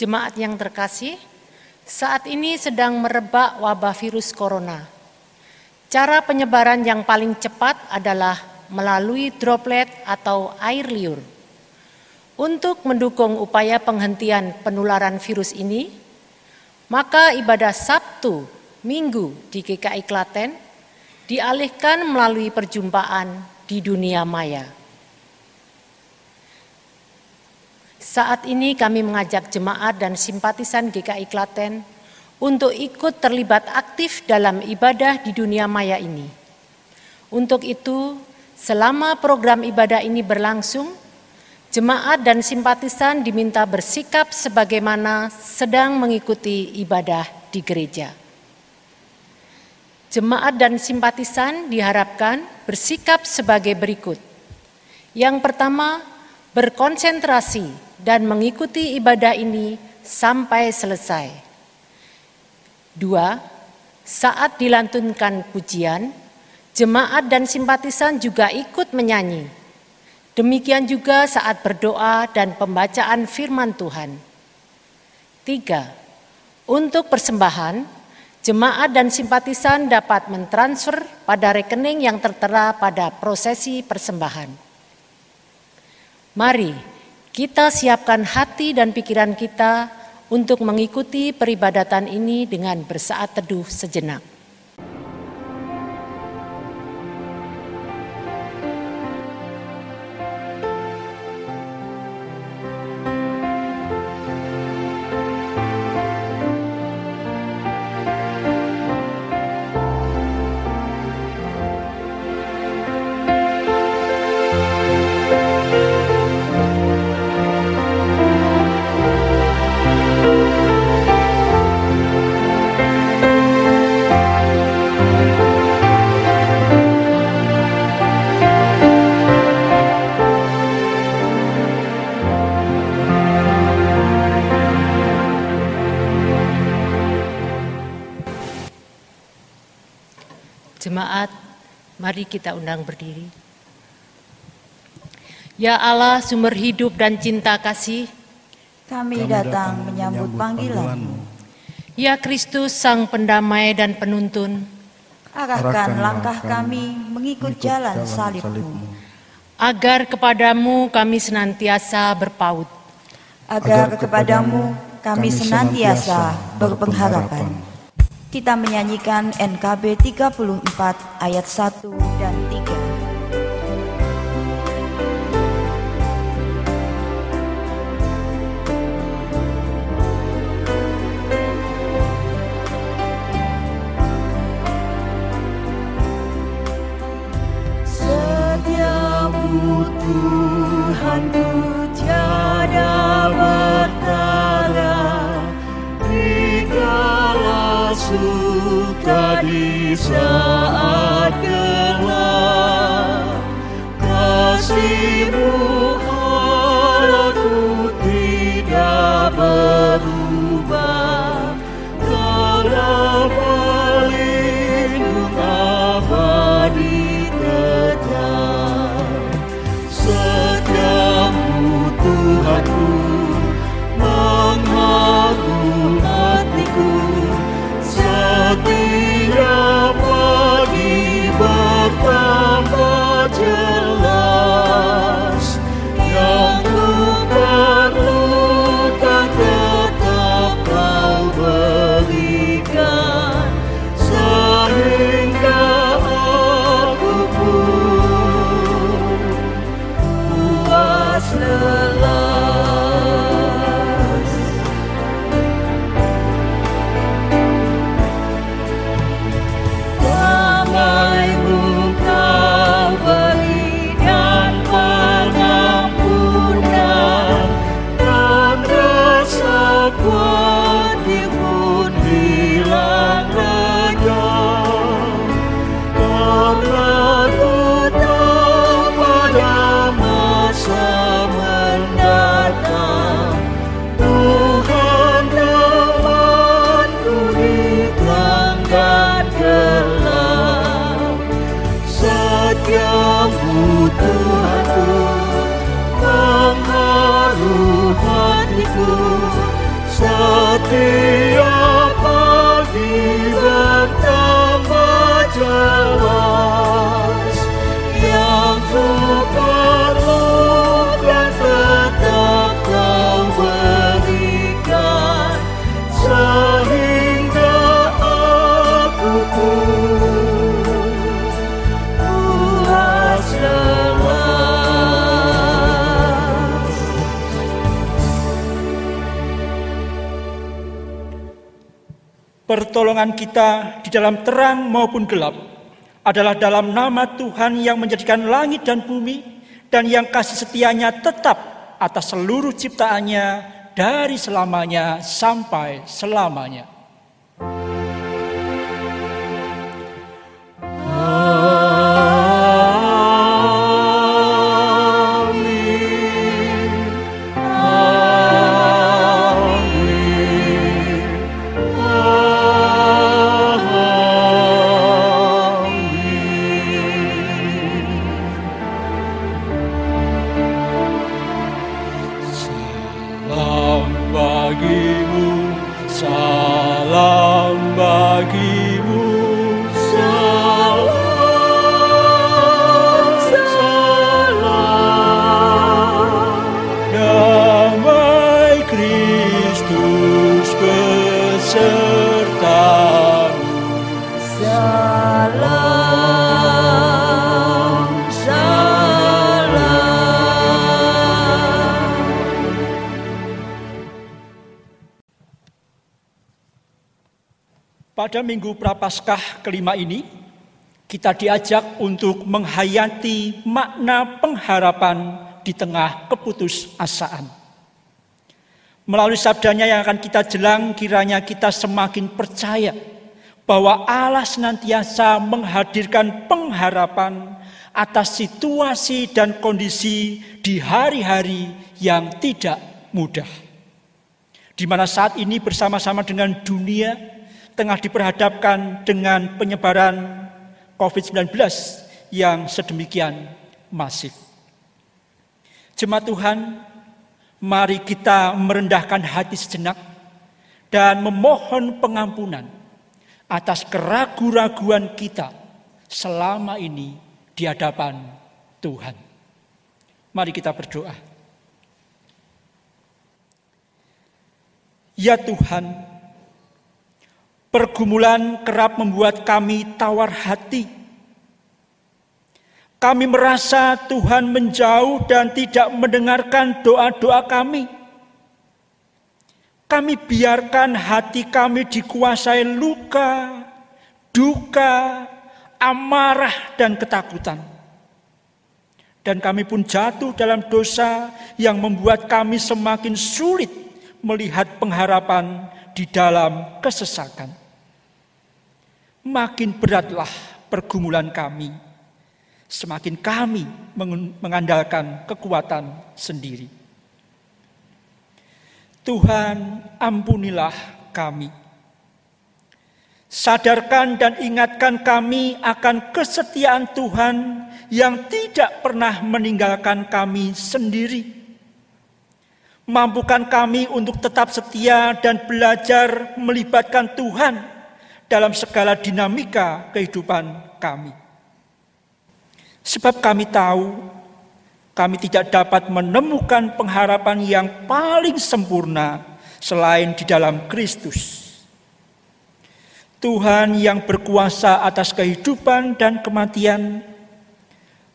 Jemaat yang terkasih, saat ini sedang merebak wabah virus corona. Cara penyebaran yang paling cepat adalah melalui droplet atau air liur. Untuk mendukung upaya penghentian penularan virus ini, maka ibadah Sabtu, Minggu di GKI Klaten dialihkan melalui perjumpaan di dunia maya. Saat ini kami mengajak jemaat dan simpatisan GKI Klaten untuk ikut terlibat aktif dalam ibadah di dunia maya ini. Untuk itu, selama program ibadah ini berlangsung, jemaat dan simpatisan diminta bersikap sebagaimana sedang mengikuti ibadah di gereja. Jemaat dan simpatisan diharapkan bersikap sebagai berikut. Yang pertama, berkonsentrasi dan mengikuti ibadah ini sampai selesai. Dua, saat dilantunkan pujian, jemaat dan simpatisan juga ikut menyanyi. Demikian juga saat berdoa dan pembacaan firman Tuhan. Tiga, untuk persembahan, jemaat dan simpatisan dapat mentransfer pada rekening yang tertera pada prosesi persembahan. Mari kita siapkan hati dan pikiran kita untuk mengikuti peribadatan ini dengan bersaat teduh sejenak. Mari kita undang berdiri. Ya Allah, sumber hidup dan cinta kasih, kami, datang menyambut panggilan-Mu. Ya Kristus, Sang Pendamai dan Penuntun, arahkan langkah kami mengikut jalan salib-Mu. Agar kepadamu kami senantiasa berpaut. Agar kepadamu kami senantiasa berpengharapan. Kita menyanyikan NKB 34 ayat 1 dan 3. Saat gelap kasihmu Kepadamu Tuhanku Mengharu hatiku. Setiap pagi bertambah jalan Pertolongan kita di dalam terang maupun gelap adalah dalam nama Tuhan yang menjadikan langit dan bumi dan yang kasih setianya tetap atas seluruh ciptaannya dari selamanya sampai selamanya. Pada minggu Prapaskah kelima ini, kita diajak untuk menghayati makna pengharapan di tengah keputusasaan. Melalui sabdanya yang akan kita jelang, kiranya kita semakin percaya bahwa Allah senantiasa menghadirkan pengharapan atas situasi dan kondisi di hari-hari yang tidak mudah. Di mana saat ini bersama-sama dengan dunia tengah diperhadapkan dengan penyebaran COVID-19 yang sedemikian masif. Jemaat Tuhan, mari kita merendahkan hati sejenak dan memohon pengampunan atas keraguan-raguan kita selama ini di hadapan Tuhan. Mari kita berdoa. Ya Tuhan, pergumulan kerap membuat kami tawar hati. Kami merasa Tuhan menjauh dan tidak mendengarkan doa-doa kami. Kami biarkan hati kami dikuasai luka, duka, amarah, dan ketakutan. Dan kami pun jatuh dalam dosa yang membuat kami semakin sulit melihat pengharapan di dalam kesesakan. Makin beratlah pergumulan kami, semakin kami mengandalkan kekuatan sendiri. Tuhan, ampunilah kami. Sadarkan dan ingatkan kami akan kesetiaan Tuhan yang tidak pernah meninggalkan kami sendiri. Mampukan kami untuk tetap setia dan belajar melibatkan Tuhan dalam segala dinamika kehidupan kami. Sebab kami tahu kami tidak dapat menemukan pengharapan yang paling sempurna selain di dalam Kristus. Tuhan yang berkuasa atas kehidupan dan kematian,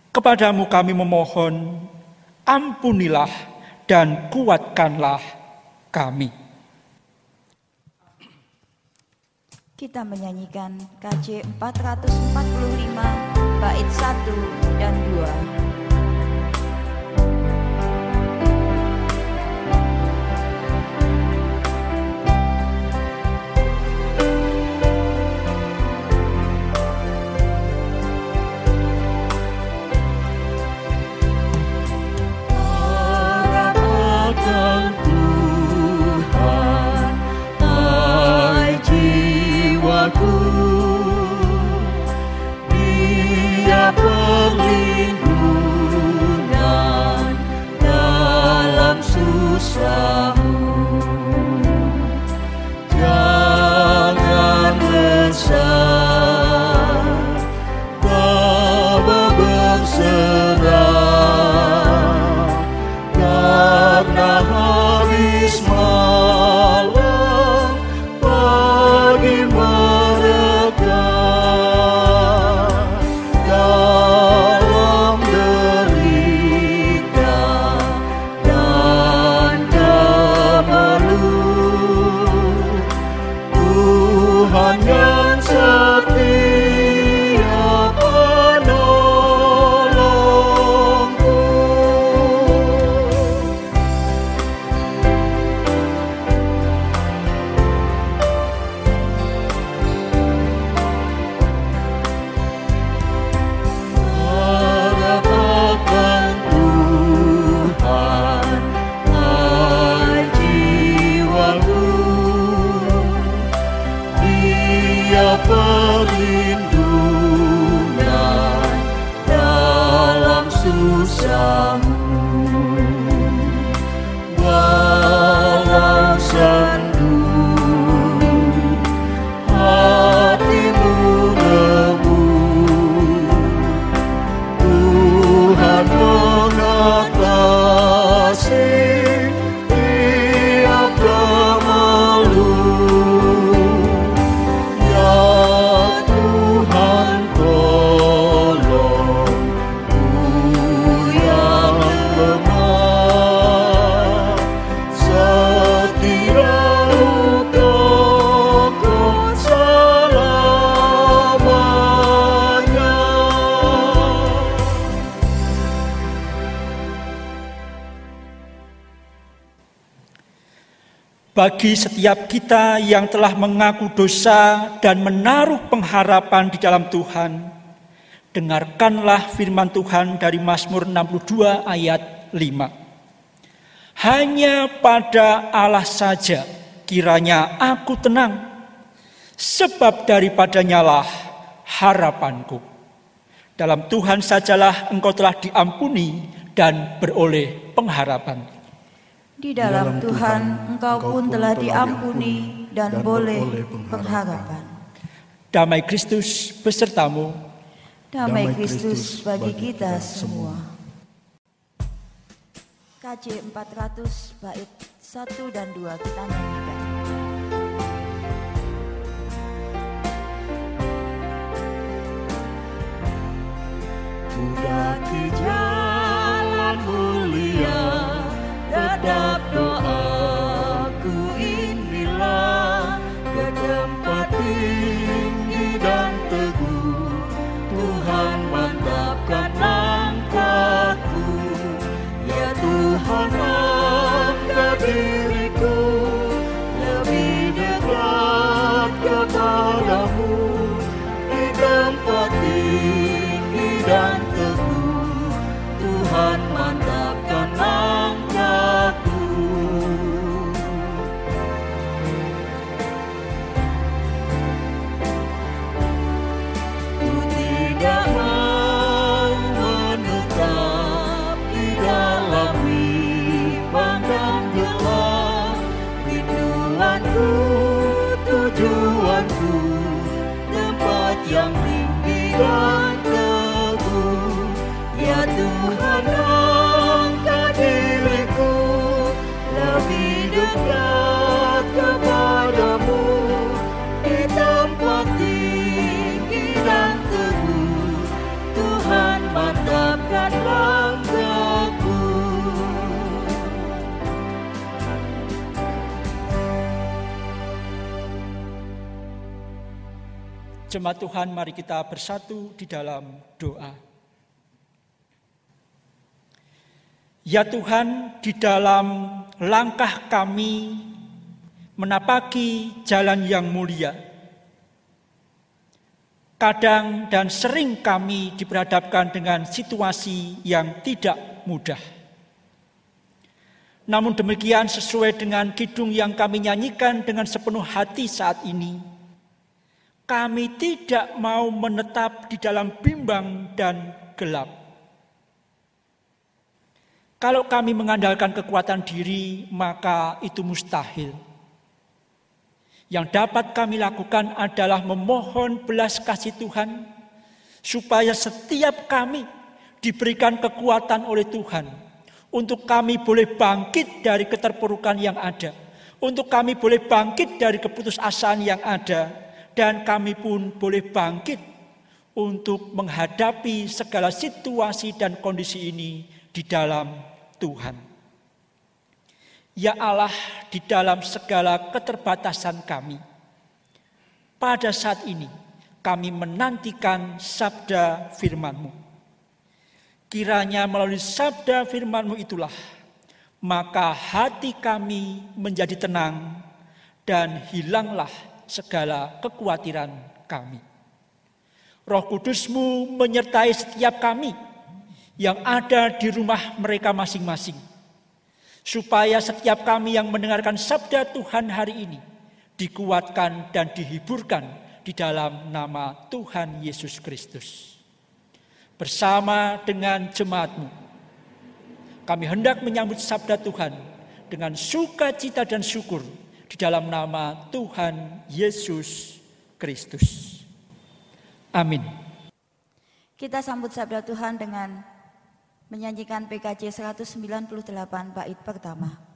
kepadamu kami memohon, ampunilah dan kuatkanlah kami. Kita menyanyikan KJ 445 bait 1 dan 2. Bagi setiap kita yang telah mengaku dosa dan menaruh pengharapan di dalam Tuhan, dengarkanlah firman Tuhan dari Mazmur 62 ayat 5. Hanya pada Allah saja kiranya aku tenang, sebab daripadanya lah harapanku. Dalam Tuhan sajalah engkau telah diampuni dan beroleh pengharapan. Di dalam Tuhan engkau pun telah diampuni dan boleh pengharapan. Damai Kristus besertamu. Damai Kristus bagi kita semua. KJ 400 bait 1 dan 2 kita nyanyikan. Kudaki jalan mulia Tetap doaku Jemaat Tuhan, mari kita bersatu di dalam doa. Ya Tuhan, di dalam langkah kami menapaki jalan yang mulia. Kadang dan sering kami diperhadapkan dengan situasi yang tidak mudah. Namun demikian sesuai dengan kidung yang kami nyanyikan dengan sepenuh hati saat ini, kami tidak mau menetap di dalam bimbang dan gelap. Kalau kami mengandalkan kekuatan diri, maka itu mustahil. Yang dapat kami lakukan adalah memohon belas kasih Tuhan, supaya setiap kami diberikan kekuatan oleh Tuhan, untuk kami boleh bangkit dari keterpurukan yang ada, untuk kami boleh bangkit dari keputusasaan yang ada, dan kami pun boleh bangkit untuk menghadapi segala situasi dan kondisi ini di dalam Tuhan. Ya Allah, di dalam segala keterbatasan kami, pada saat ini kami menantikan sabda firman-Mu. Kiranya melalui sabda firman-Mu itulah, maka hati kami menjadi tenang dan hilanglah segala kekhawatiran kami. Roh Kudus-Mu menyertai setiap kami yang ada di rumah mereka masing-masing. Supaya setiap kami yang mendengarkan sabda Tuhan hari ini dikuatkan dan dihiburkan di dalam nama Tuhan Yesus Kristus. Bersama dengan jemaat-Mu, kami hendak menyambut sabda Tuhan dengan sukacita dan syukur di dalam nama Tuhan Yesus Kristus. Amin. Kita sambut sabda Tuhan dengan menyanyikan PKJ 198 bait pertama.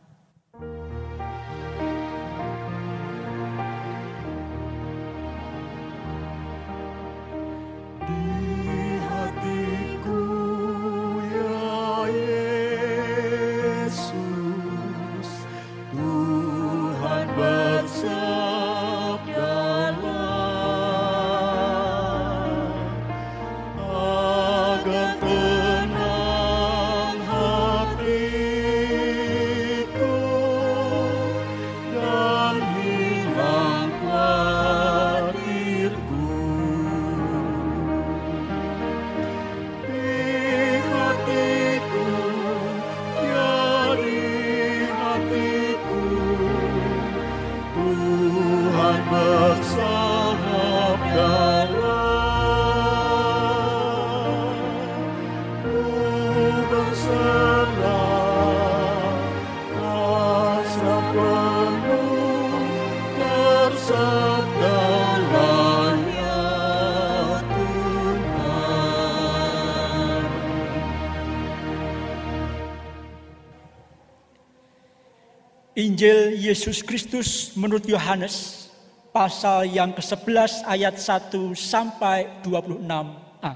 Yesus Kristus menurut Yohanes pasal yang ke-11 ayat 1 sampai 26a.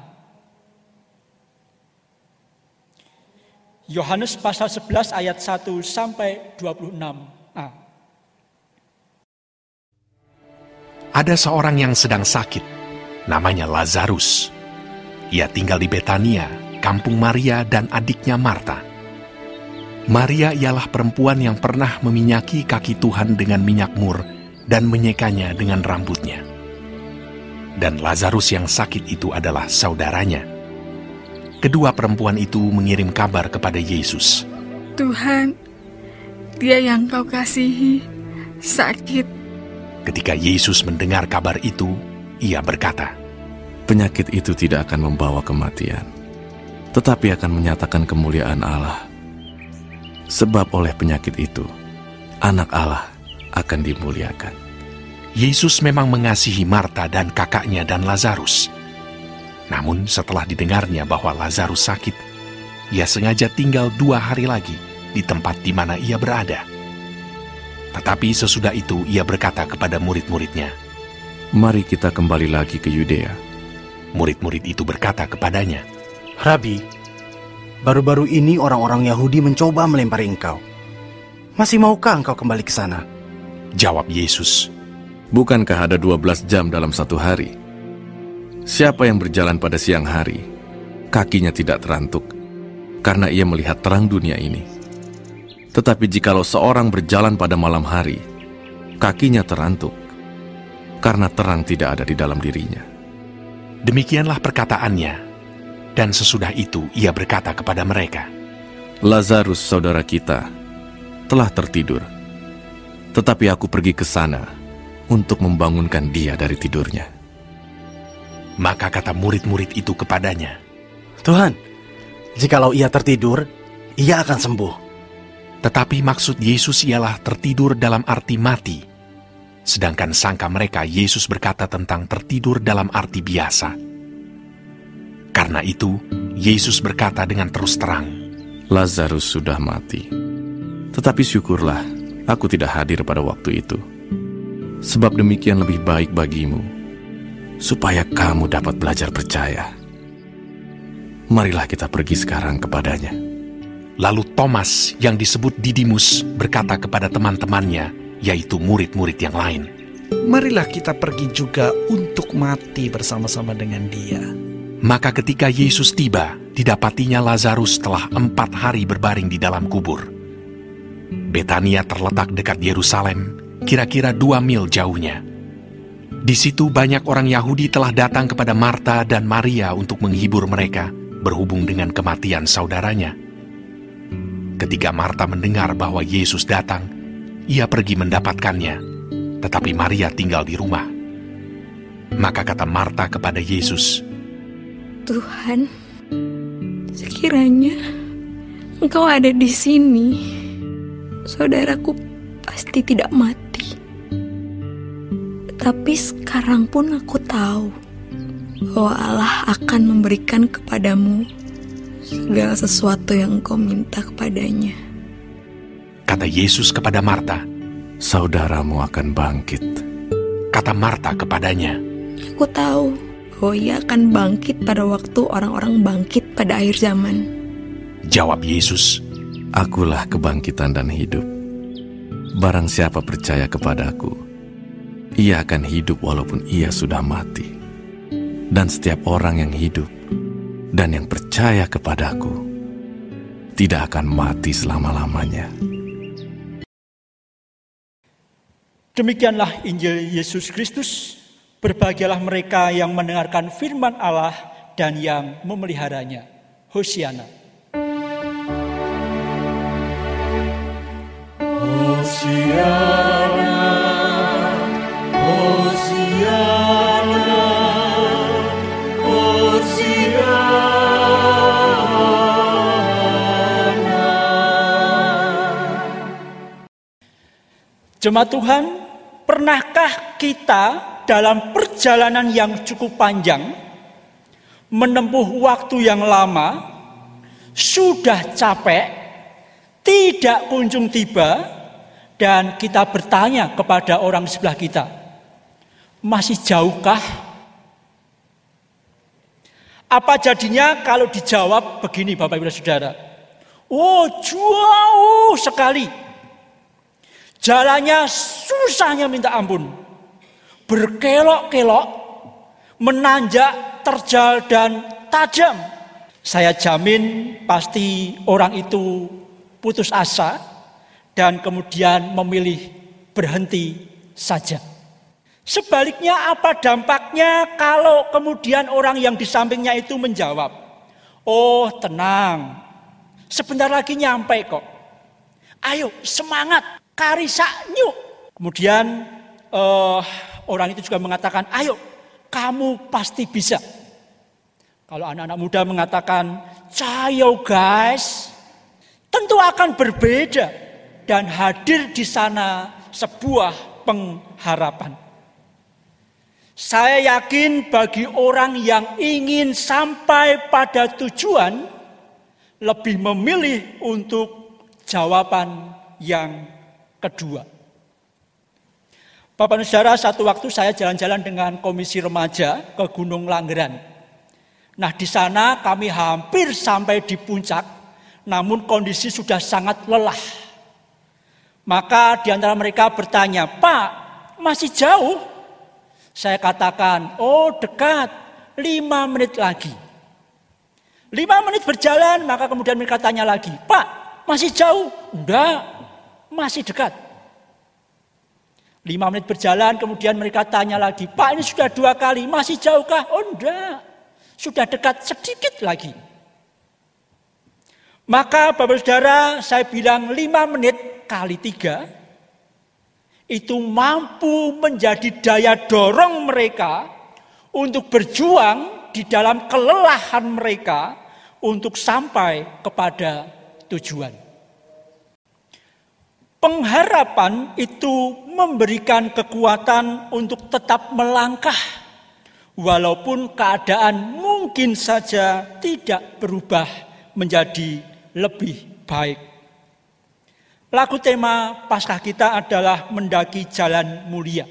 Yohanes pasal 11 ayat 1 sampai 26a. Ada seorang yang sedang sakit, namanya Lazarus. Ia tinggal di Betania, kampung Maria dan adiknya Marta. Maria ialah perempuan yang pernah meminyaki kaki Tuhan dengan minyak mur dan menyekanya dengan rambutnya. Dan Lazarus yang sakit itu adalah saudaranya. Kedua perempuan itu mengirim kabar kepada Yesus. Tuhan, dia yang kau kasihi sakit. Ketika Yesus mendengar kabar itu, ia berkata, Penyakit itu tidak akan membawa kematian, tetapi akan menyatakan kemuliaan Allah Sebab oleh penyakit itu, anak Allah akan dimuliakan. Yesus memang mengasihi Marta dan kakaknya dan Lazarus. Namun setelah didengarnya bahwa Lazarus sakit, ia sengaja tinggal dua hari lagi di tempat di mana ia berada. Tetapi sesudah itu ia berkata kepada murid-muridnya, Mari kita kembali lagi ke Yudea. Murid-murid itu berkata kepadanya, Rabi, Baru-baru ini orang-orang Yahudi mencoba melempari engkau. Masih maukah engkau kembali ke sana? Jawab Yesus, Bukankah ada 12 jam dalam satu hari? Siapa yang berjalan pada siang hari, kakinya tidak terantuk, karena ia melihat terang dunia ini. Tetapi jikalau seorang berjalan pada malam hari, kakinya terantuk, karena terang tidak ada di dalam dirinya. Demikianlah perkataannya, dan sesudah itu ia berkata kepada mereka, Lazarus saudara kita telah tertidur, tetapi aku pergi ke sana untuk membangunkan dia dari tidurnya. Maka kata murid-murid itu kepadanya, Tuhan, jikalau ia tertidur, ia akan sembuh. Tetapi maksud Yesus ialah tertidur dalam arti mati. Sedangkan sangka mereka Yesus berkata tentang tertidur dalam arti biasa karena itu, Yesus berkata dengan terus terang, Lazarus sudah mati. Tetapi syukurlah, aku tidak hadir pada waktu itu. Sebab demikian lebih baik bagimu, supaya kamu dapat belajar percaya. Marilah kita pergi sekarang kepadanya. Lalu Thomas yang disebut Didimus berkata kepada teman-temannya, yaitu murid-murid yang lain, Marilah kita pergi juga untuk mati bersama-sama dengan dia. Maka ketika Yesus tiba, didapatinya Lazarus telah empat hari berbaring di dalam kubur. Betania terletak dekat Yerusalem, kira-kira dua mil jauhnya. Di situ banyak orang Yahudi telah datang kepada Marta dan Maria untuk menghibur mereka berhubung dengan kematian saudaranya. Ketika Marta mendengar bahwa Yesus datang, ia pergi mendapatkannya, tetapi Maria tinggal di rumah. Maka kata Marta kepada Yesus, Tuhan, sekiranya engkau ada di sini, saudaraku pasti tidak mati. Tapi sekarang pun aku tahu bahwa Allah akan memberikan kepadamu segala sesuatu yang engkau minta kepadanya. Kata Yesus kepada Marta, Saudaramu akan bangkit. kata Marta kepadanya, Aku tahu bahwa ia akan bangkit pada waktu orang-orang bangkit pada akhir zaman. jawab Yesus, Akulah kebangkitan dan hidup. Barang siapa percaya kepadaku, ia akan hidup walaupun ia sudah mati. Dan setiap orang yang hidup dan yang percaya kepadaku tidak akan mati selama-lamanya. Demikianlah Injil Yesus Kristus. Berbahagialah mereka yang mendengarkan firman Allah dan yang memeliharanya. Hosiana. Hosiana, Hosiana, Hosiana. Jemaat Tuhan, pernahkah kita dalam perjalanan yang cukup panjang, menempuh waktu yang lama, sudah capek, tidak kunjung tiba, dan kita bertanya kepada orang sebelah kita, masih jauhkah? Apa jadinya kalau dijawab begini Bapak Ibu Saudara? Oh jauh sekali. Jalannya susahnya minta ampun. Berkelok-kelok, menanjak, terjal dan tajam. Saya jamin pasti orang itu putus asa dan kemudian memilih berhenti saja. Sebaliknya apa dampaknya kalau kemudian orang yang di sampingnya itu menjawab, "Oh, tenang. Sebentar lagi nyampe kok. Ayo, semangat, karisa nyuk." Kemudian eh, orang itu juga mengatakan, "Ayo, kamu pasti bisa." Kalau anak-anak muda mengatakan, "Cayo guys." Tentu akan berbeda dan hadir di sana sebuah pengharapan. Saya yakin bagi orang yang ingin sampai pada tujuan, lebih memilih untuk jawaban yang kedua. Bapak Saudara, satu waktu saya jalan-jalan dengan komisi remaja ke Gunung Langgeran. Nah di sana kami hampir sampai di puncak, namun kondisi sudah sangat lelah. Maka di antara mereka bertanya, Pak, masih jauh? Saya katakan, oh dekat, lima menit lagi. Lima menit berjalan, maka kemudian mereka tanya lagi, Pak, masih jauh? Enggak, masih dekat. Lima menit berjalan, kemudian mereka tanya lagi, Pak ini sudah dua kali, masih jauhkah? Oh enggak, sudah dekat sedikit lagi. Maka Bapak Saudara, saya bilang lima menit kali tiga, itu mampu menjadi daya dorong mereka untuk berjuang di dalam kelelahan mereka untuk sampai kepada tujuan. Pengharapan itu memberikan kekuatan untuk tetap melangkah, walaupun keadaan mungkin saja tidak berubah menjadi lebih baik. Lagu tema Paskah kita adalah mendaki jalan mulia.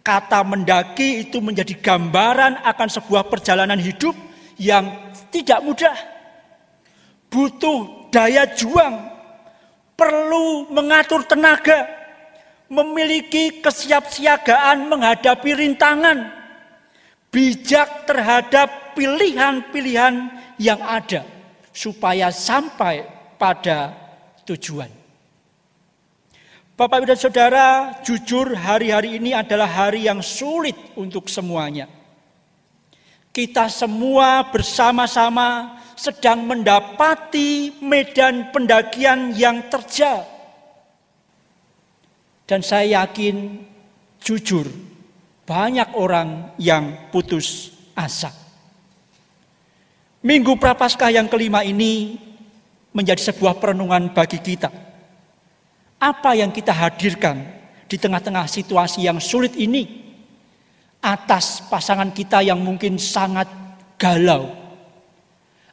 Kata mendaki itu menjadi gambaran akan sebuah perjalanan hidup yang tidak mudah. Butuh daya juang, perlu mengatur tenaga, memiliki kesiapsiagaan menghadapi rintangan, bijak terhadap pilihan-pilihan yang ada supaya sampai pada tujuan. Bapak Ibu dan Saudara, jujur hari-hari ini adalah hari yang sulit untuk semuanya. Kita semua bersama-sama sedang mendapati medan pendakian yang terjal. Dan saya yakin jujur banyak orang yang putus asa. Minggu Prapaskah yang kelima ini menjadi sebuah perenungan bagi kita. Apa yang kita hadirkan di tengah-tengah situasi yang sulit ini atas pasangan kita yang mungkin sangat galau,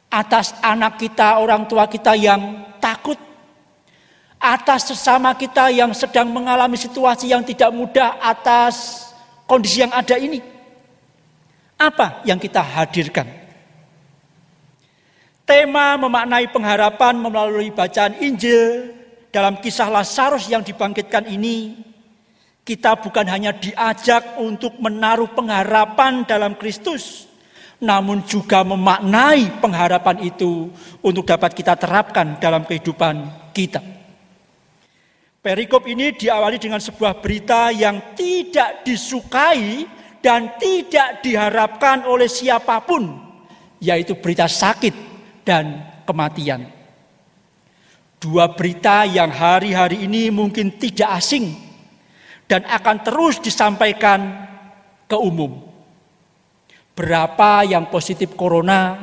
atas anak kita, orang tua kita yang takut, atas sesama kita yang sedang mengalami situasi yang tidak mudah, atas kondisi yang ada ini. Apa yang kita hadirkan? Tema memaknai pengharapan melalui bacaan Injil dalam kisah Lazarus yang dibangkitkan ini, kita bukan hanya diajak untuk menaruh pengharapan dalam Kristus, namun juga memaknai pengharapan itu untuk dapat kita terapkan dalam kehidupan kita. Perikop ini diawali dengan sebuah berita yang tidak disukai dan tidak diharapkan oleh siapa pun, yaitu berita sakit dan kematian. Dua berita yang hari-hari ini mungkin tidak asing dan akan terus disampaikan ke umum. Berapa yang positif corona,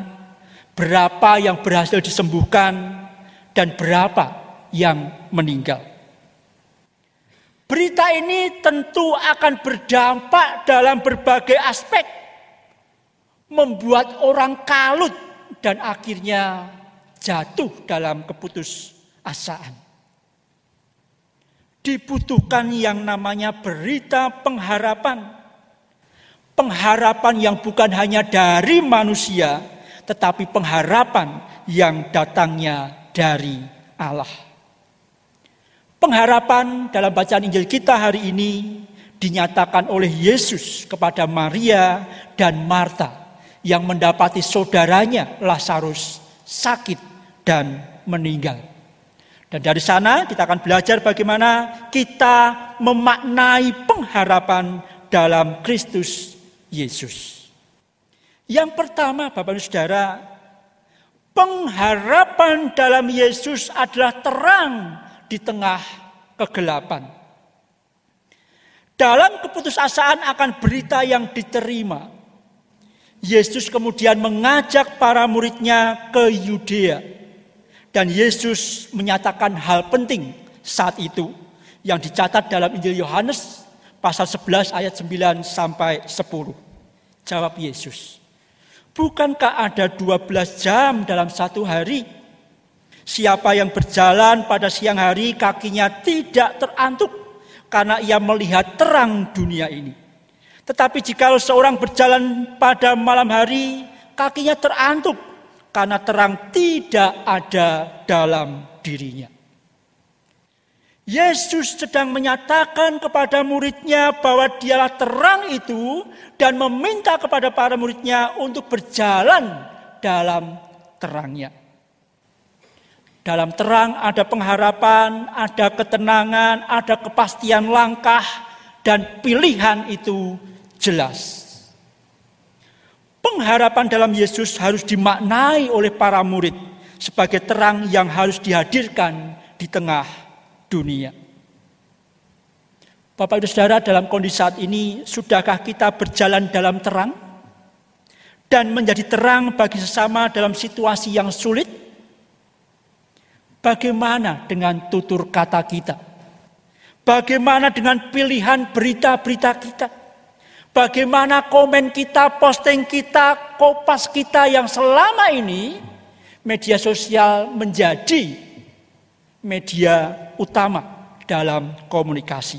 berapa yang berhasil disembuhkan, dan berapa yang meninggal. Berita ini tentu akan berdampak dalam berbagai aspek, membuat orang kalut dan akhirnya jatuh dalam keputusasaan. Dibutuhkan yang namanya berita pengharapan. Pengharapan yang bukan hanya dari manusia, tetapi pengharapan yang datangnya dari Allah. Pengharapan dalam bacaan Injil kita hari ini dinyatakan oleh Yesus kepada Maria dan Marta yang mendapati saudaranya Lazarus sakit dan meninggal. Dan dari sana kita akan belajar bagaimana kita memaknai pengharapan dalam Kristus Yesus. Yang pertama Bapak dan Saudara, pengharapan dalam Yesus adalah terang di tengah kegelapan. Dalam keputusasaan akan berita yang diterima, Yesus kemudian mengajak para muridnya ke Yudea. Dan Yesus menyatakan hal penting saat itu yang dicatat dalam Injil Yohanes pasal 11 ayat 9 sampai 10. Jawab Yesus, bukankah ada 12 jam dalam satu hari? Siapa yang berjalan pada siang hari kakinya tidak terantuk karena ia melihat terang dunia ini. Tetapi jika seorang berjalan pada malam hari, kakinya terantuk karena terang tidak ada dalam dirinya. Yesus sedang menyatakan kepada muridnya bahwa dialah terang itu dan meminta kepada para muridnya untuk berjalan dalam terangnya. Dalam terang ada pengharapan, ada ketenangan, ada kepastian langkah, dan pilihan itu jelas. Pengharapan dalam Yesus harus dimaknai oleh para murid sebagai terang yang harus dihadirkan di tengah dunia. Bapak Ibu Saudara dalam kondisi saat ini, sudahkah kita berjalan dalam terang? Dan menjadi terang bagi sesama dalam situasi yang sulit? Bagaimana dengan tutur kata kita? Bagaimana dengan pilihan berita-berita kita? Bagaimana komen kita, posting kita, kopas kita yang selama ini media sosial menjadi media utama dalam komunikasi.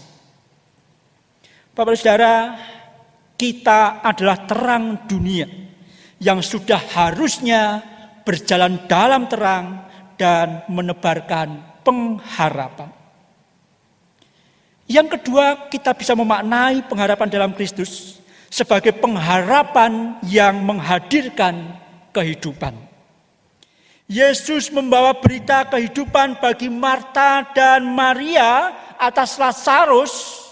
Bapak Saudara, kita adalah terang dunia yang sudah harusnya berjalan dalam terang dan menebarkan pengharapan. Yang kedua, kita bisa memaknai pengharapan dalam Kristus sebagai pengharapan yang menghadirkan kehidupan. Yesus membawa berita kehidupan bagi Marta dan Maria atas Lazarus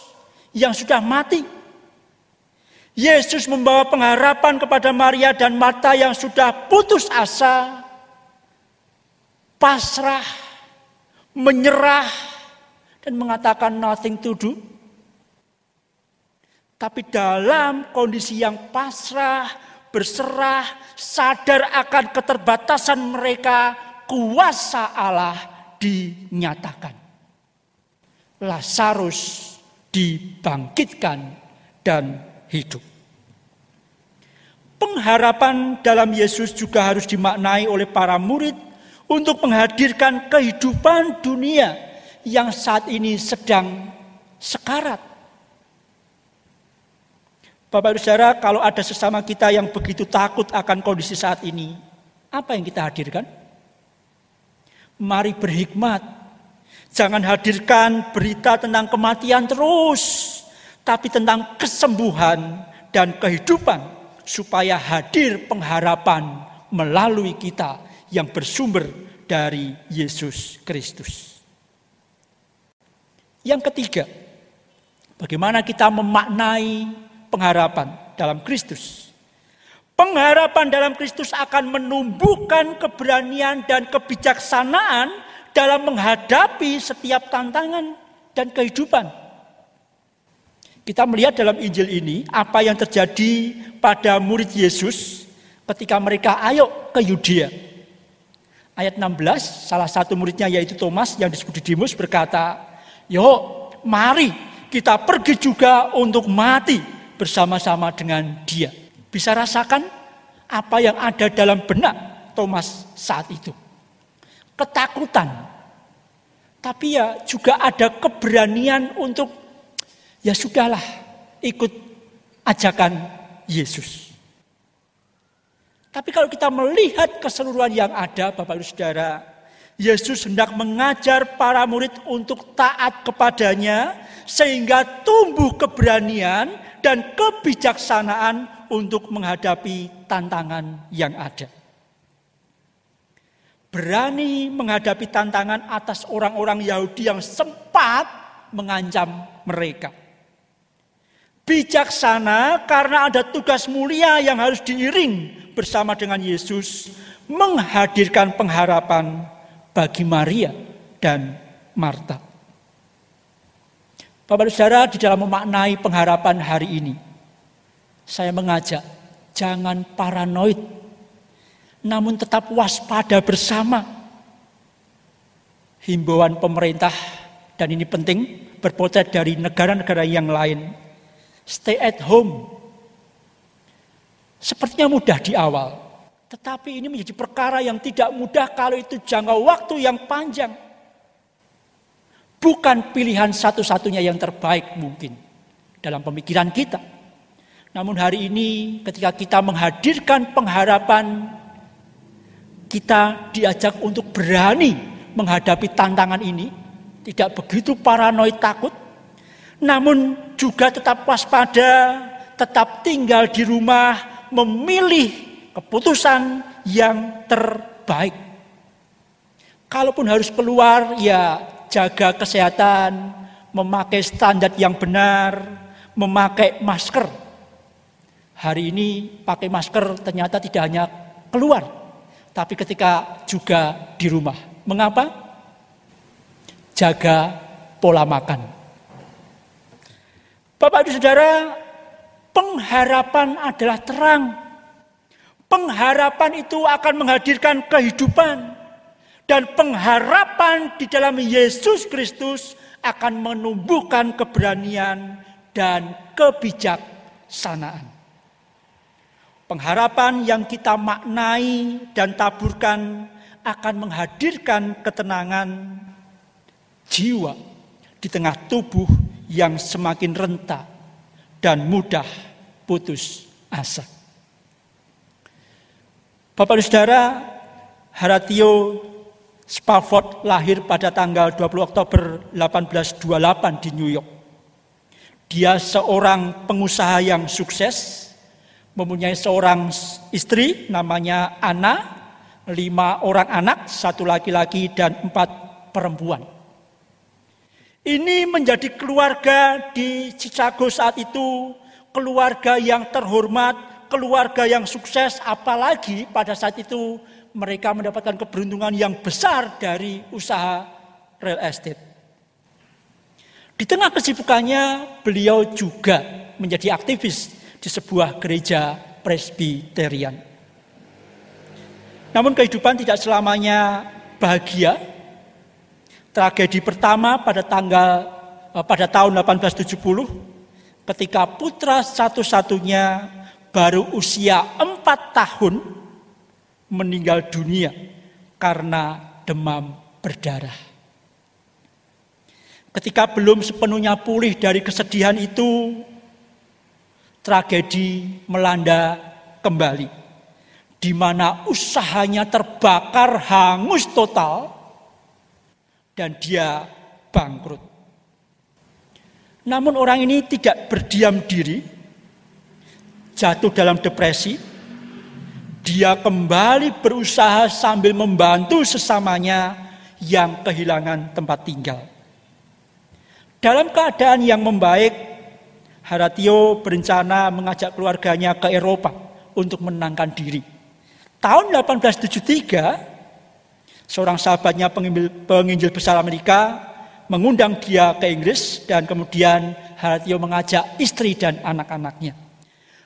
yang sudah mati. Yesus membawa pengharapan kepada Maria dan Marta yang sudah putus asa, pasrah, menyerah, dan mengatakan nothing to do. Tapi dalam kondisi yang pasrah, berserah, sadar akan keterbatasan mereka, kuasa Allah dinyatakan. Lazarus dibangkitkan dan hidup. Pengharapan dalam Yesus juga harus dimaknai oleh para murid untuk menghadirkan kehidupan dunia yang saat ini sedang sekarat. Bapak Ibu Saudara, kalau ada sesama kita yang begitu takut akan kondisi saat ini, apa yang kita hadirkan? Mari berhikmat. Jangan hadirkan berita tentang kematian terus, tapi tentang kesembuhan dan kehidupan supaya hadir pengharapan melalui kita yang bersumber dari Yesus Kristus. Yang ketiga, bagaimana kita memaknai pengharapan dalam Kristus. Pengharapan dalam Kristus akan menumbuhkan keberanian dan kebijaksanaan dalam menghadapi setiap tantangan dan kehidupan kita melihat dalam Injil ini apa yang terjadi pada murid Yesus ketika mereka ayo ke Yudea. Ayat 16, salah satu muridnya yaitu Thomas yang disebut Didimus berkata, Yo, mari kita pergi juga untuk mati bersama-sama dengan dia. Bisa rasakan apa yang ada dalam benak Thomas saat itu. Ketakutan. Tapi ya juga ada keberanian untuk ya sudahlah ikut ajakan Yesus. Tapi kalau kita melihat keseluruhan yang ada Bapak Ibu Saudara, Yesus hendak mengajar para murid untuk taat kepadanya sehingga tumbuh keberanian dan kebijaksanaan untuk menghadapi tantangan yang ada. Berani menghadapi tantangan atas orang-orang Yahudi yang sempat mengancam mereka bijaksana karena ada tugas mulia yang harus diiring bersama dengan Yesus menghadirkan pengharapan bagi Maria dan Marta. Bapak Saudara, di dalam memaknai pengharapan hari ini, saya mengajak jangan paranoid, namun tetap waspada bersama. Himbauan pemerintah, dan ini penting, berpotret dari negara-negara yang lain, stay at home. Sepertinya mudah di awal, tetapi ini menjadi perkara yang tidak mudah kalau itu jangka waktu yang panjang. Bukan pilihan satu-satunya yang terbaik mungkin dalam pemikiran kita. Namun hari ini ketika kita menghadirkan pengharapan, kita diajak untuk berani menghadapi tantangan ini. Tidak begitu paranoid takut, namun juga tetap waspada, tetap tinggal di rumah, memilih keputusan yang terbaik. Kalaupun harus keluar, ya jaga kesehatan, memakai standar yang benar, memakai masker. Hari ini pakai masker ternyata tidak hanya keluar, tapi ketika juga di rumah. Mengapa? Jaga pola makan. Bapak Ibu Saudara, pengharapan adalah terang. Pengharapan itu akan menghadirkan kehidupan. Dan pengharapan di dalam Yesus Kristus akan menumbuhkan keberanian dan kebijaksanaan. Pengharapan yang kita maknai dan taburkan akan menghadirkan ketenangan jiwa di tengah tubuh yang semakin rentak dan mudah putus asa. Bapak dan Saudara, Haratio Spafford lahir pada tanggal 20 Oktober 1828 di New York. Dia seorang pengusaha yang sukses, mempunyai seorang istri namanya Anna, lima orang anak, satu laki-laki dan empat perempuan. Ini menjadi keluarga di Chicago saat itu, keluarga yang terhormat, keluarga yang sukses, apalagi pada saat itu mereka mendapatkan keberuntungan yang besar dari usaha real estate. Di tengah kesibukannya, beliau juga menjadi aktivis di sebuah gereja presbiterian. Namun kehidupan tidak selamanya bahagia. Tragedi pertama pada tanggal eh, pada tahun 1870 ketika putra satu-satunya baru usia empat tahun meninggal dunia karena demam berdarah. Ketika belum sepenuhnya pulih dari kesedihan itu, tragedi melanda kembali. Di mana usahanya terbakar hangus total dan dia bangkrut. Namun orang ini tidak berdiam diri, jatuh dalam depresi. Dia kembali berusaha sambil membantu sesamanya yang kehilangan tempat tinggal. Dalam keadaan yang membaik, Haratio berencana mengajak keluarganya ke Eropa untuk menangkan diri. Tahun 1873, seorang sahabatnya penginjil, penginjil besar Amerika mengundang dia ke Inggris dan kemudian Haratio mengajak istri dan anak-anaknya.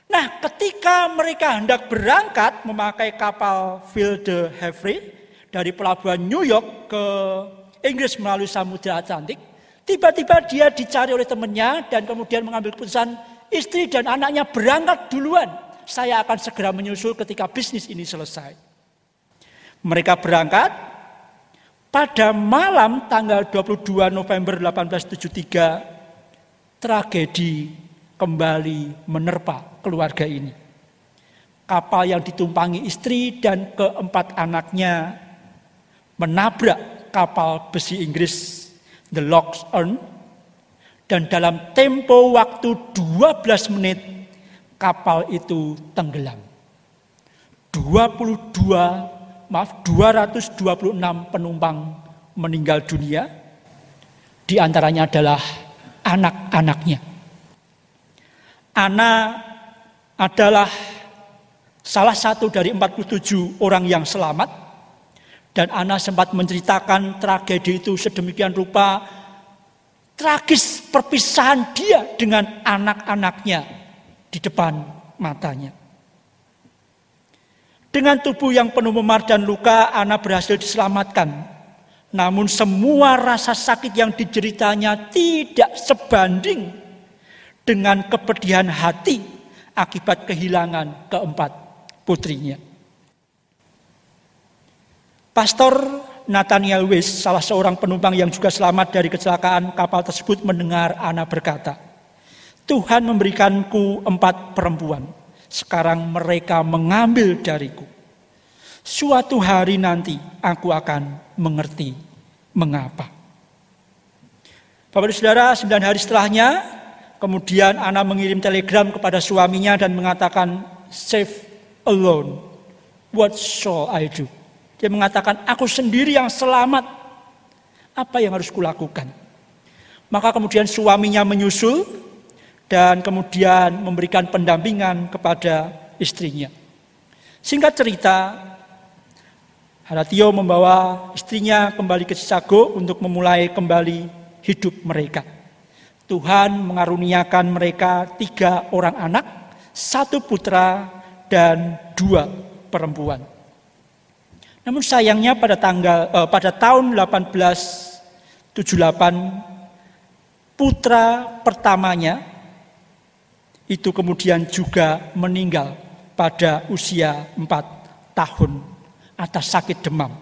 Nah, ketika mereka hendak berangkat memakai kapal Phil de Havre dari pelabuhan New York ke Inggris melalui Samudra Atlantik, Tiba-tiba dia dicari oleh temannya dan kemudian mengambil keputusan istri dan anaknya berangkat duluan. Saya akan segera menyusul ketika bisnis ini selesai. Mereka berangkat pada malam tanggal 22 November 1873 tragedi kembali menerpa keluarga ini. Kapal yang ditumpangi istri dan keempat anaknya menabrak kapal besi Inggris The Locks Earn dan dalam tempo waktu 12 menit kapal itu tenggelam. 22 maaf 226 penumpang meninggal dunia di antaranya adalah anak-anaknya. Ana adalah salah satu dari 47 orang yang selamat dan Ana sempat menceritakan tragedi itu sedemikian rupa tragis perpisahan dia dengan anak-anaknya di depan matanya. Dengan tubuh yang penuh memar dan luka, Ana berhasil diselamatkan. Namun semua rasa sakit yang diceritanya tidak sebanding dengan kepedihan hati akibat kehilangan keempat putrinya. Pastor Nathaniel Weiss, salah seorang penumpang yang juga selamat dari kecelakaan kapal tersebut mendengar Ana berkata, Tuhan memberikanku empat perempuan, sekarang mereka mengambil dariku. Suatu hari nanti aku akan mengerti mengapa. Bapak dan Saudara, sembilan hari setelahnya, kemudian Ana mengirim telegram kepada suaminya dan mengatakan, Save alone, what shall I do? Dia mengatakan, aku sendiri yang selamat. Apa yang harus kulakukan? Maka kemudian suaminya menyusul dan kemudian memberikan pendampingan kepada istrinya. Singkat cerita, Haratio membawa istrinya kembali ke Chicago untuk memulai kembali hidup mereka. Tuhan mengaruniakan mereka tiga orang anak, satu putra dan dua perempuan. Namun sayangnya pada tanggal eh, pada tahun 1878 putra pertamanya itu kemudian juga meninggal pada usia 4 tahun atas sakit demam.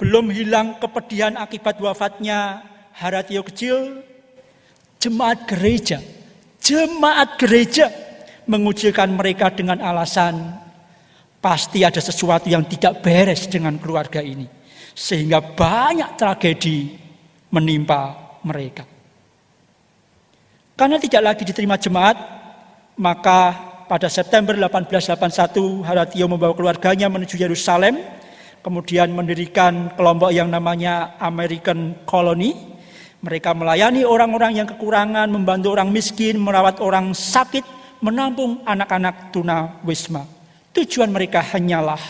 Belum hilang kepedihan akibat wafatnya Haratio kecil, jemaat gereja, jemaat gereja mengucilkan mereka dengan alasan Pasti ada sesuatu yang tidak beres dengan keluarga ini. Sehingga banyak tragedi menimpa mereka. Karena tidak lagi diterima jemaat, maka pada September 1881 Haratio membawa keluarganya menuju Yerusalem, kemudian mendirikan kelompok yang namanya American Colony. Mereka melayani orang-orang yang kekurangan, membantu orang miskin, merawat orang sakit, menampung anak-anak tuna wisma. Tujuan mereka hanyalah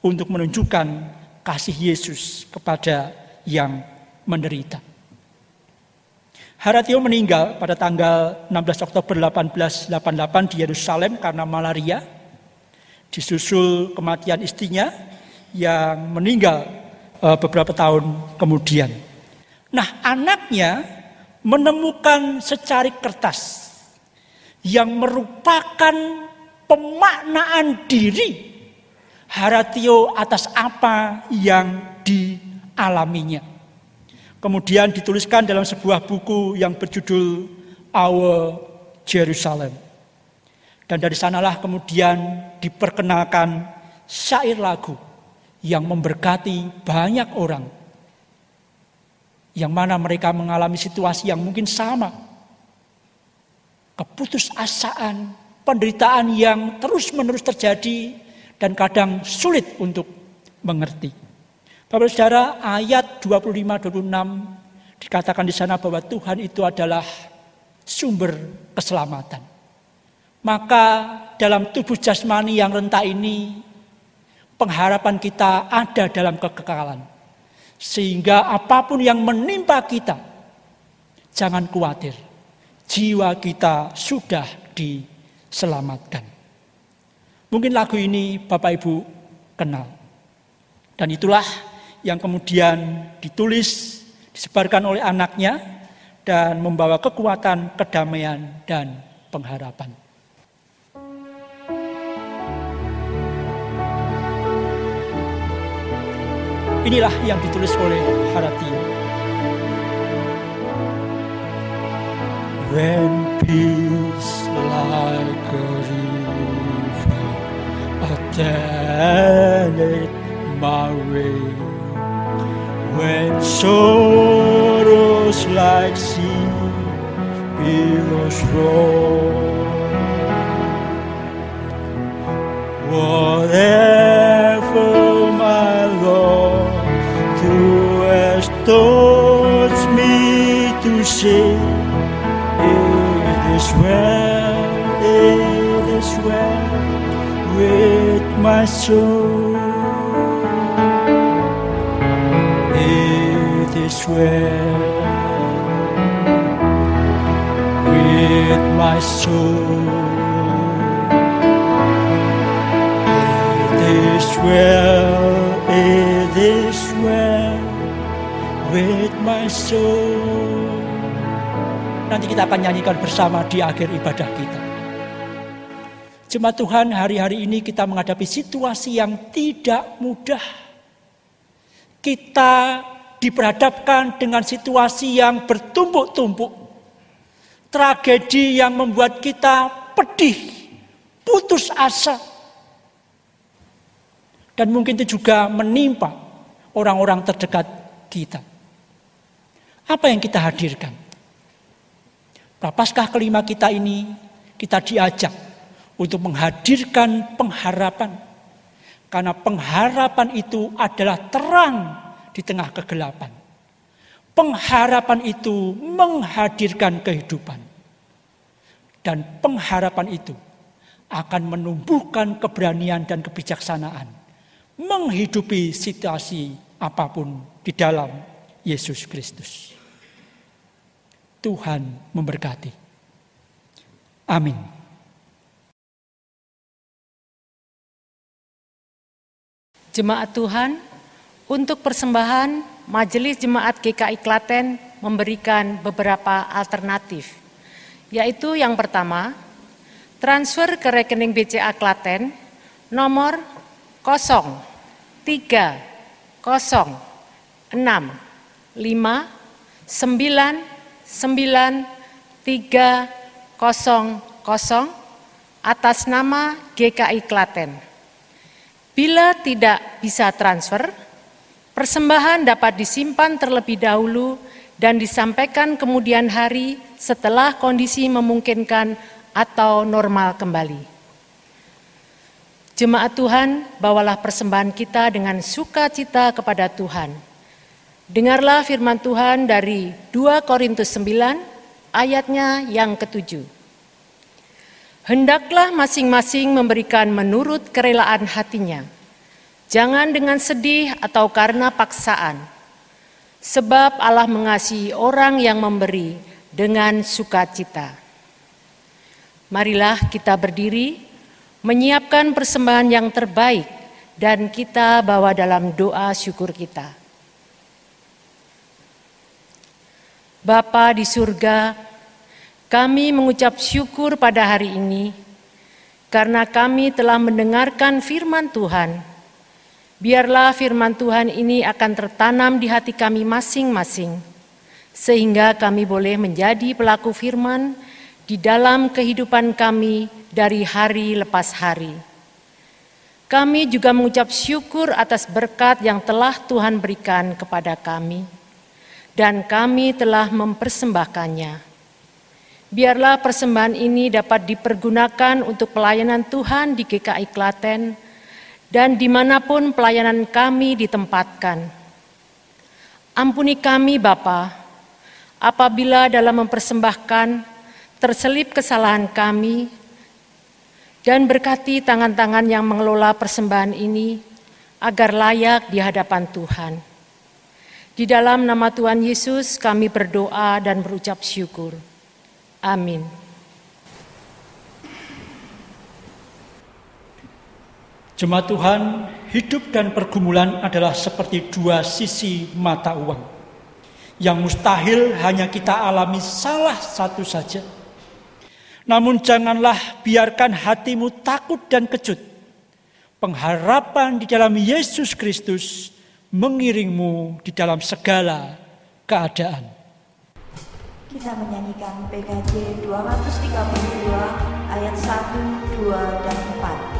untuk menunjukkan kasih Yesus kepada yang menderita. Haratio meninggal pada tanggal 16 Oktober 1888 di Yerusalem karena malaria. Disusul kematian istrinya yang meninggal eh, beberapa tahun kemudian. Nah, anaknya menemukan secari kertas yang merupakan pemaknaan diri Haratio atas apa yang dialaminya. Kemudian dituliskan dalam sebuah buku yang berjudul Our Jerusalem. Dan dari sanalah kemudian diperkenalkan syair lagu yang memberkati banyak orang. Yang mana mereka mengalami situasi yang mungkin sama. Keputusasaan, penderitaan yang terus-menerus terjadi dan kadang sulit untuk mengerti. Bapak Saudara, ayat 25-26 dikatakan di sana bahwa Tuhan itu adalah sumber keselamatan. Maka dalam tubuh jasmani yang rentah ini, pengharapan kita ada dalam kekekalan. Sehingga apa pun yang menimpa kita, jangan khawatir. Jiwa kita sudah diselamatkan. Mungkin lagu ini Bapak Ibu kenal. Dan itulah yang kemudian ditulis, disebarkan oleh anaknya dan membawa kekuatan, kedamaian, dan pengharapan. Inilah yang ditulis oleh Harati. When peace like a attended my way when sorrows like sea billows roll. Whatever my soul. It is well with my soul. It is well, it is well with my soul. Nanti kita akan nyanyikan bersama di akhir ibadah kita. Jemaat Tuhan, hari-hari ini kita menghadapi situasi yang tidak mudah. Kita diperhadapkan dengan situasi yang bertumpuk-tumpuk. Tragedi yang membuat kita pedih, putus asa. Dan mungkin itu juga menimpa orang-orang terdekat kita. Apa yang kita hadirkan? Prapaskah kelima kita ini kita diajak untuk menghadirkan pengharapan. Karena pengharapan itu adalah terang di tengah kegelapan. Pengharapan itu menghadirkan kehidupan. Dan pengharapan itu akan menumbuhkan keberanian dan kebijaksanaan. Menghidupi situasi apa pun di dalam Yesus Kristus. Tuhan memberkati. Amin. Jemaat Tuhan, untuk persembahan Majelis Jemaat GKI Klaten memberikan beberapa alternatif, yaitu yang pertama, transfer ke rekening BCA Klaten nomor 0 3 0 6 5 9 9 3 0 0 atas nama GKI Klaten Bila tidak bisa transfer, persembahan dapat disimpan terlebih dahulu dan disampaikan kemudian hari setelah kondisi memungkinkan atau normal kembali. Jemaat Tuhan, bawalah persembahan kita dengan sukacita kepada Tuhan. Dengarlah firman Tuhan dari 2 Korintus 9 ayatnya yang ketujuh. Hendaklah masing-masing memberikan menurut kerelaan hatinya, jangan dengan sedih atau karena paksaan, sebab Allah mengasihi orang yang memberi dengan sukacita. Marilah kita berdiri, menyiapkan persembahan yang terbaik, dan kita bawa dalam doa syukur kita. Bapa di surga, kami mengucap syukur pada hari ini karena kami telah mendengarkan firman Tuhan. Biarlah firman Tuhan ini akan tertanam di hati kami masing-masing, sehingga kami boleh menjadi pelaku firman di dalam kehidupan kami dari hari lepas hari. Kami juga mengucap syukur atas berkat yang telah Tuhan berikan kepada kami, dan kami telah mempersembahkannya Biarlah persembahan ini dapat dipergunakan untuk pelayanan Tuhan di GKI Klaten dan di mana pun pelayanan kami ditempatkan. Ampuni kami Bapa, apabila dalam mempersembahkan terselip kesalahan kami dan berkati tangan-tangan yang mengelola persembahan ini agar layak di hadapan Tuhan. Di dalam nama Tuhan Yesus kami berdoa dan berucap syukur. Amin. Jemaat Tuhan, hidup dan pergumulan adalah seperti dua sisi mata uang. Yang mustahil hanya kita alami salah satu saja. Namun janganlah biarkan hatimu takut dan kejut. Pengharapan di dalam Yesus Kristus mengiringmu di dalam segala keadaan. Kita menyanyikan PKJ 232 ayat 1, 2, dan 4.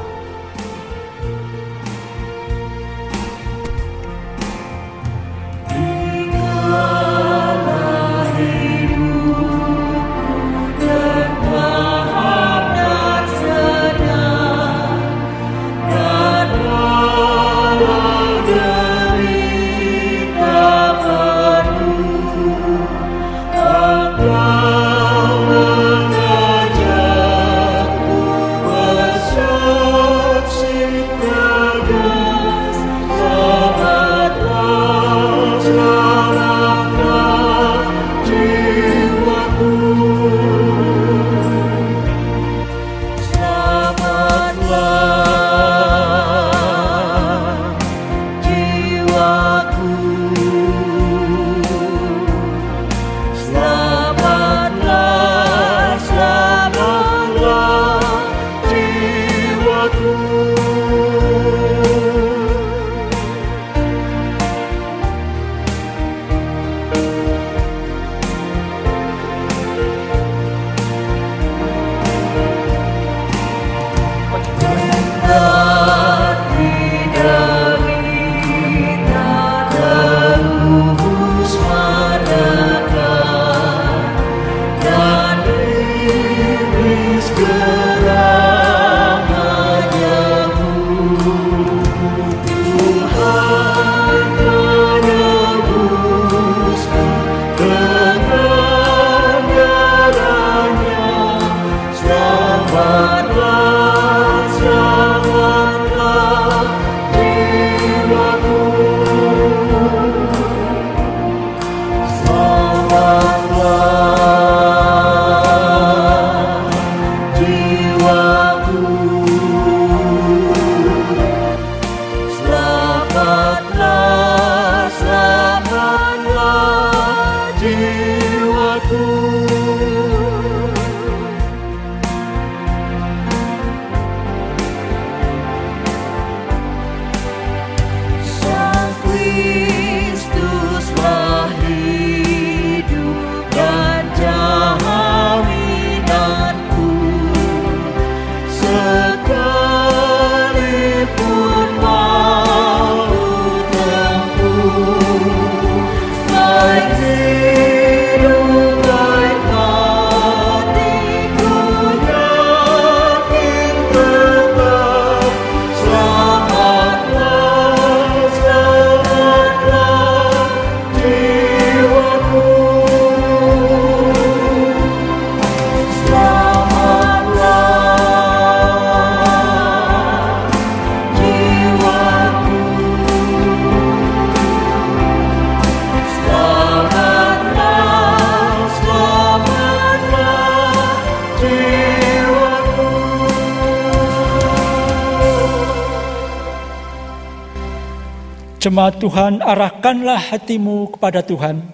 Jemaat Tuhan, arahkanlah hatimu kepada Tuhan.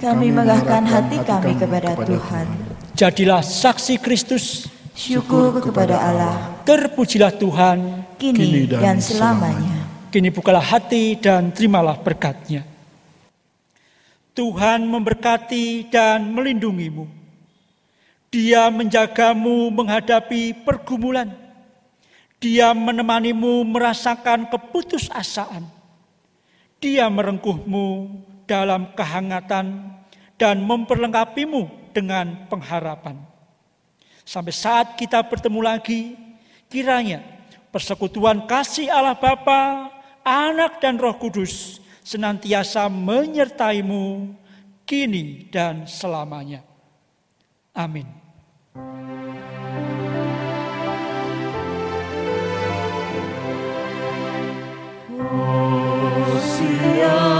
Kami mengarahkan hati kami kepada Tuhan. Jadilah saksi Kristus. Syukur kepada Allah. Terpujilah Tuhan. Kini dan selamanya. Kini bukalah hati dan terimalah berkatnya. Tuhan memberkati dan melindungimu. Dia menjagamu menghadapi pergumulan. Dia menemanimu merasakan keputusasaan. Dia merengkuhmu dalam kehangatan dan memperlengkapimu dengan pengharapan. Sampai saat kita bertemu lagi, kiranya persekutuan kasih Allah Bapa, Anak dan Roh Kudus senantiasa menyertaimu kini dan selamanya. Amin. Oh. see us.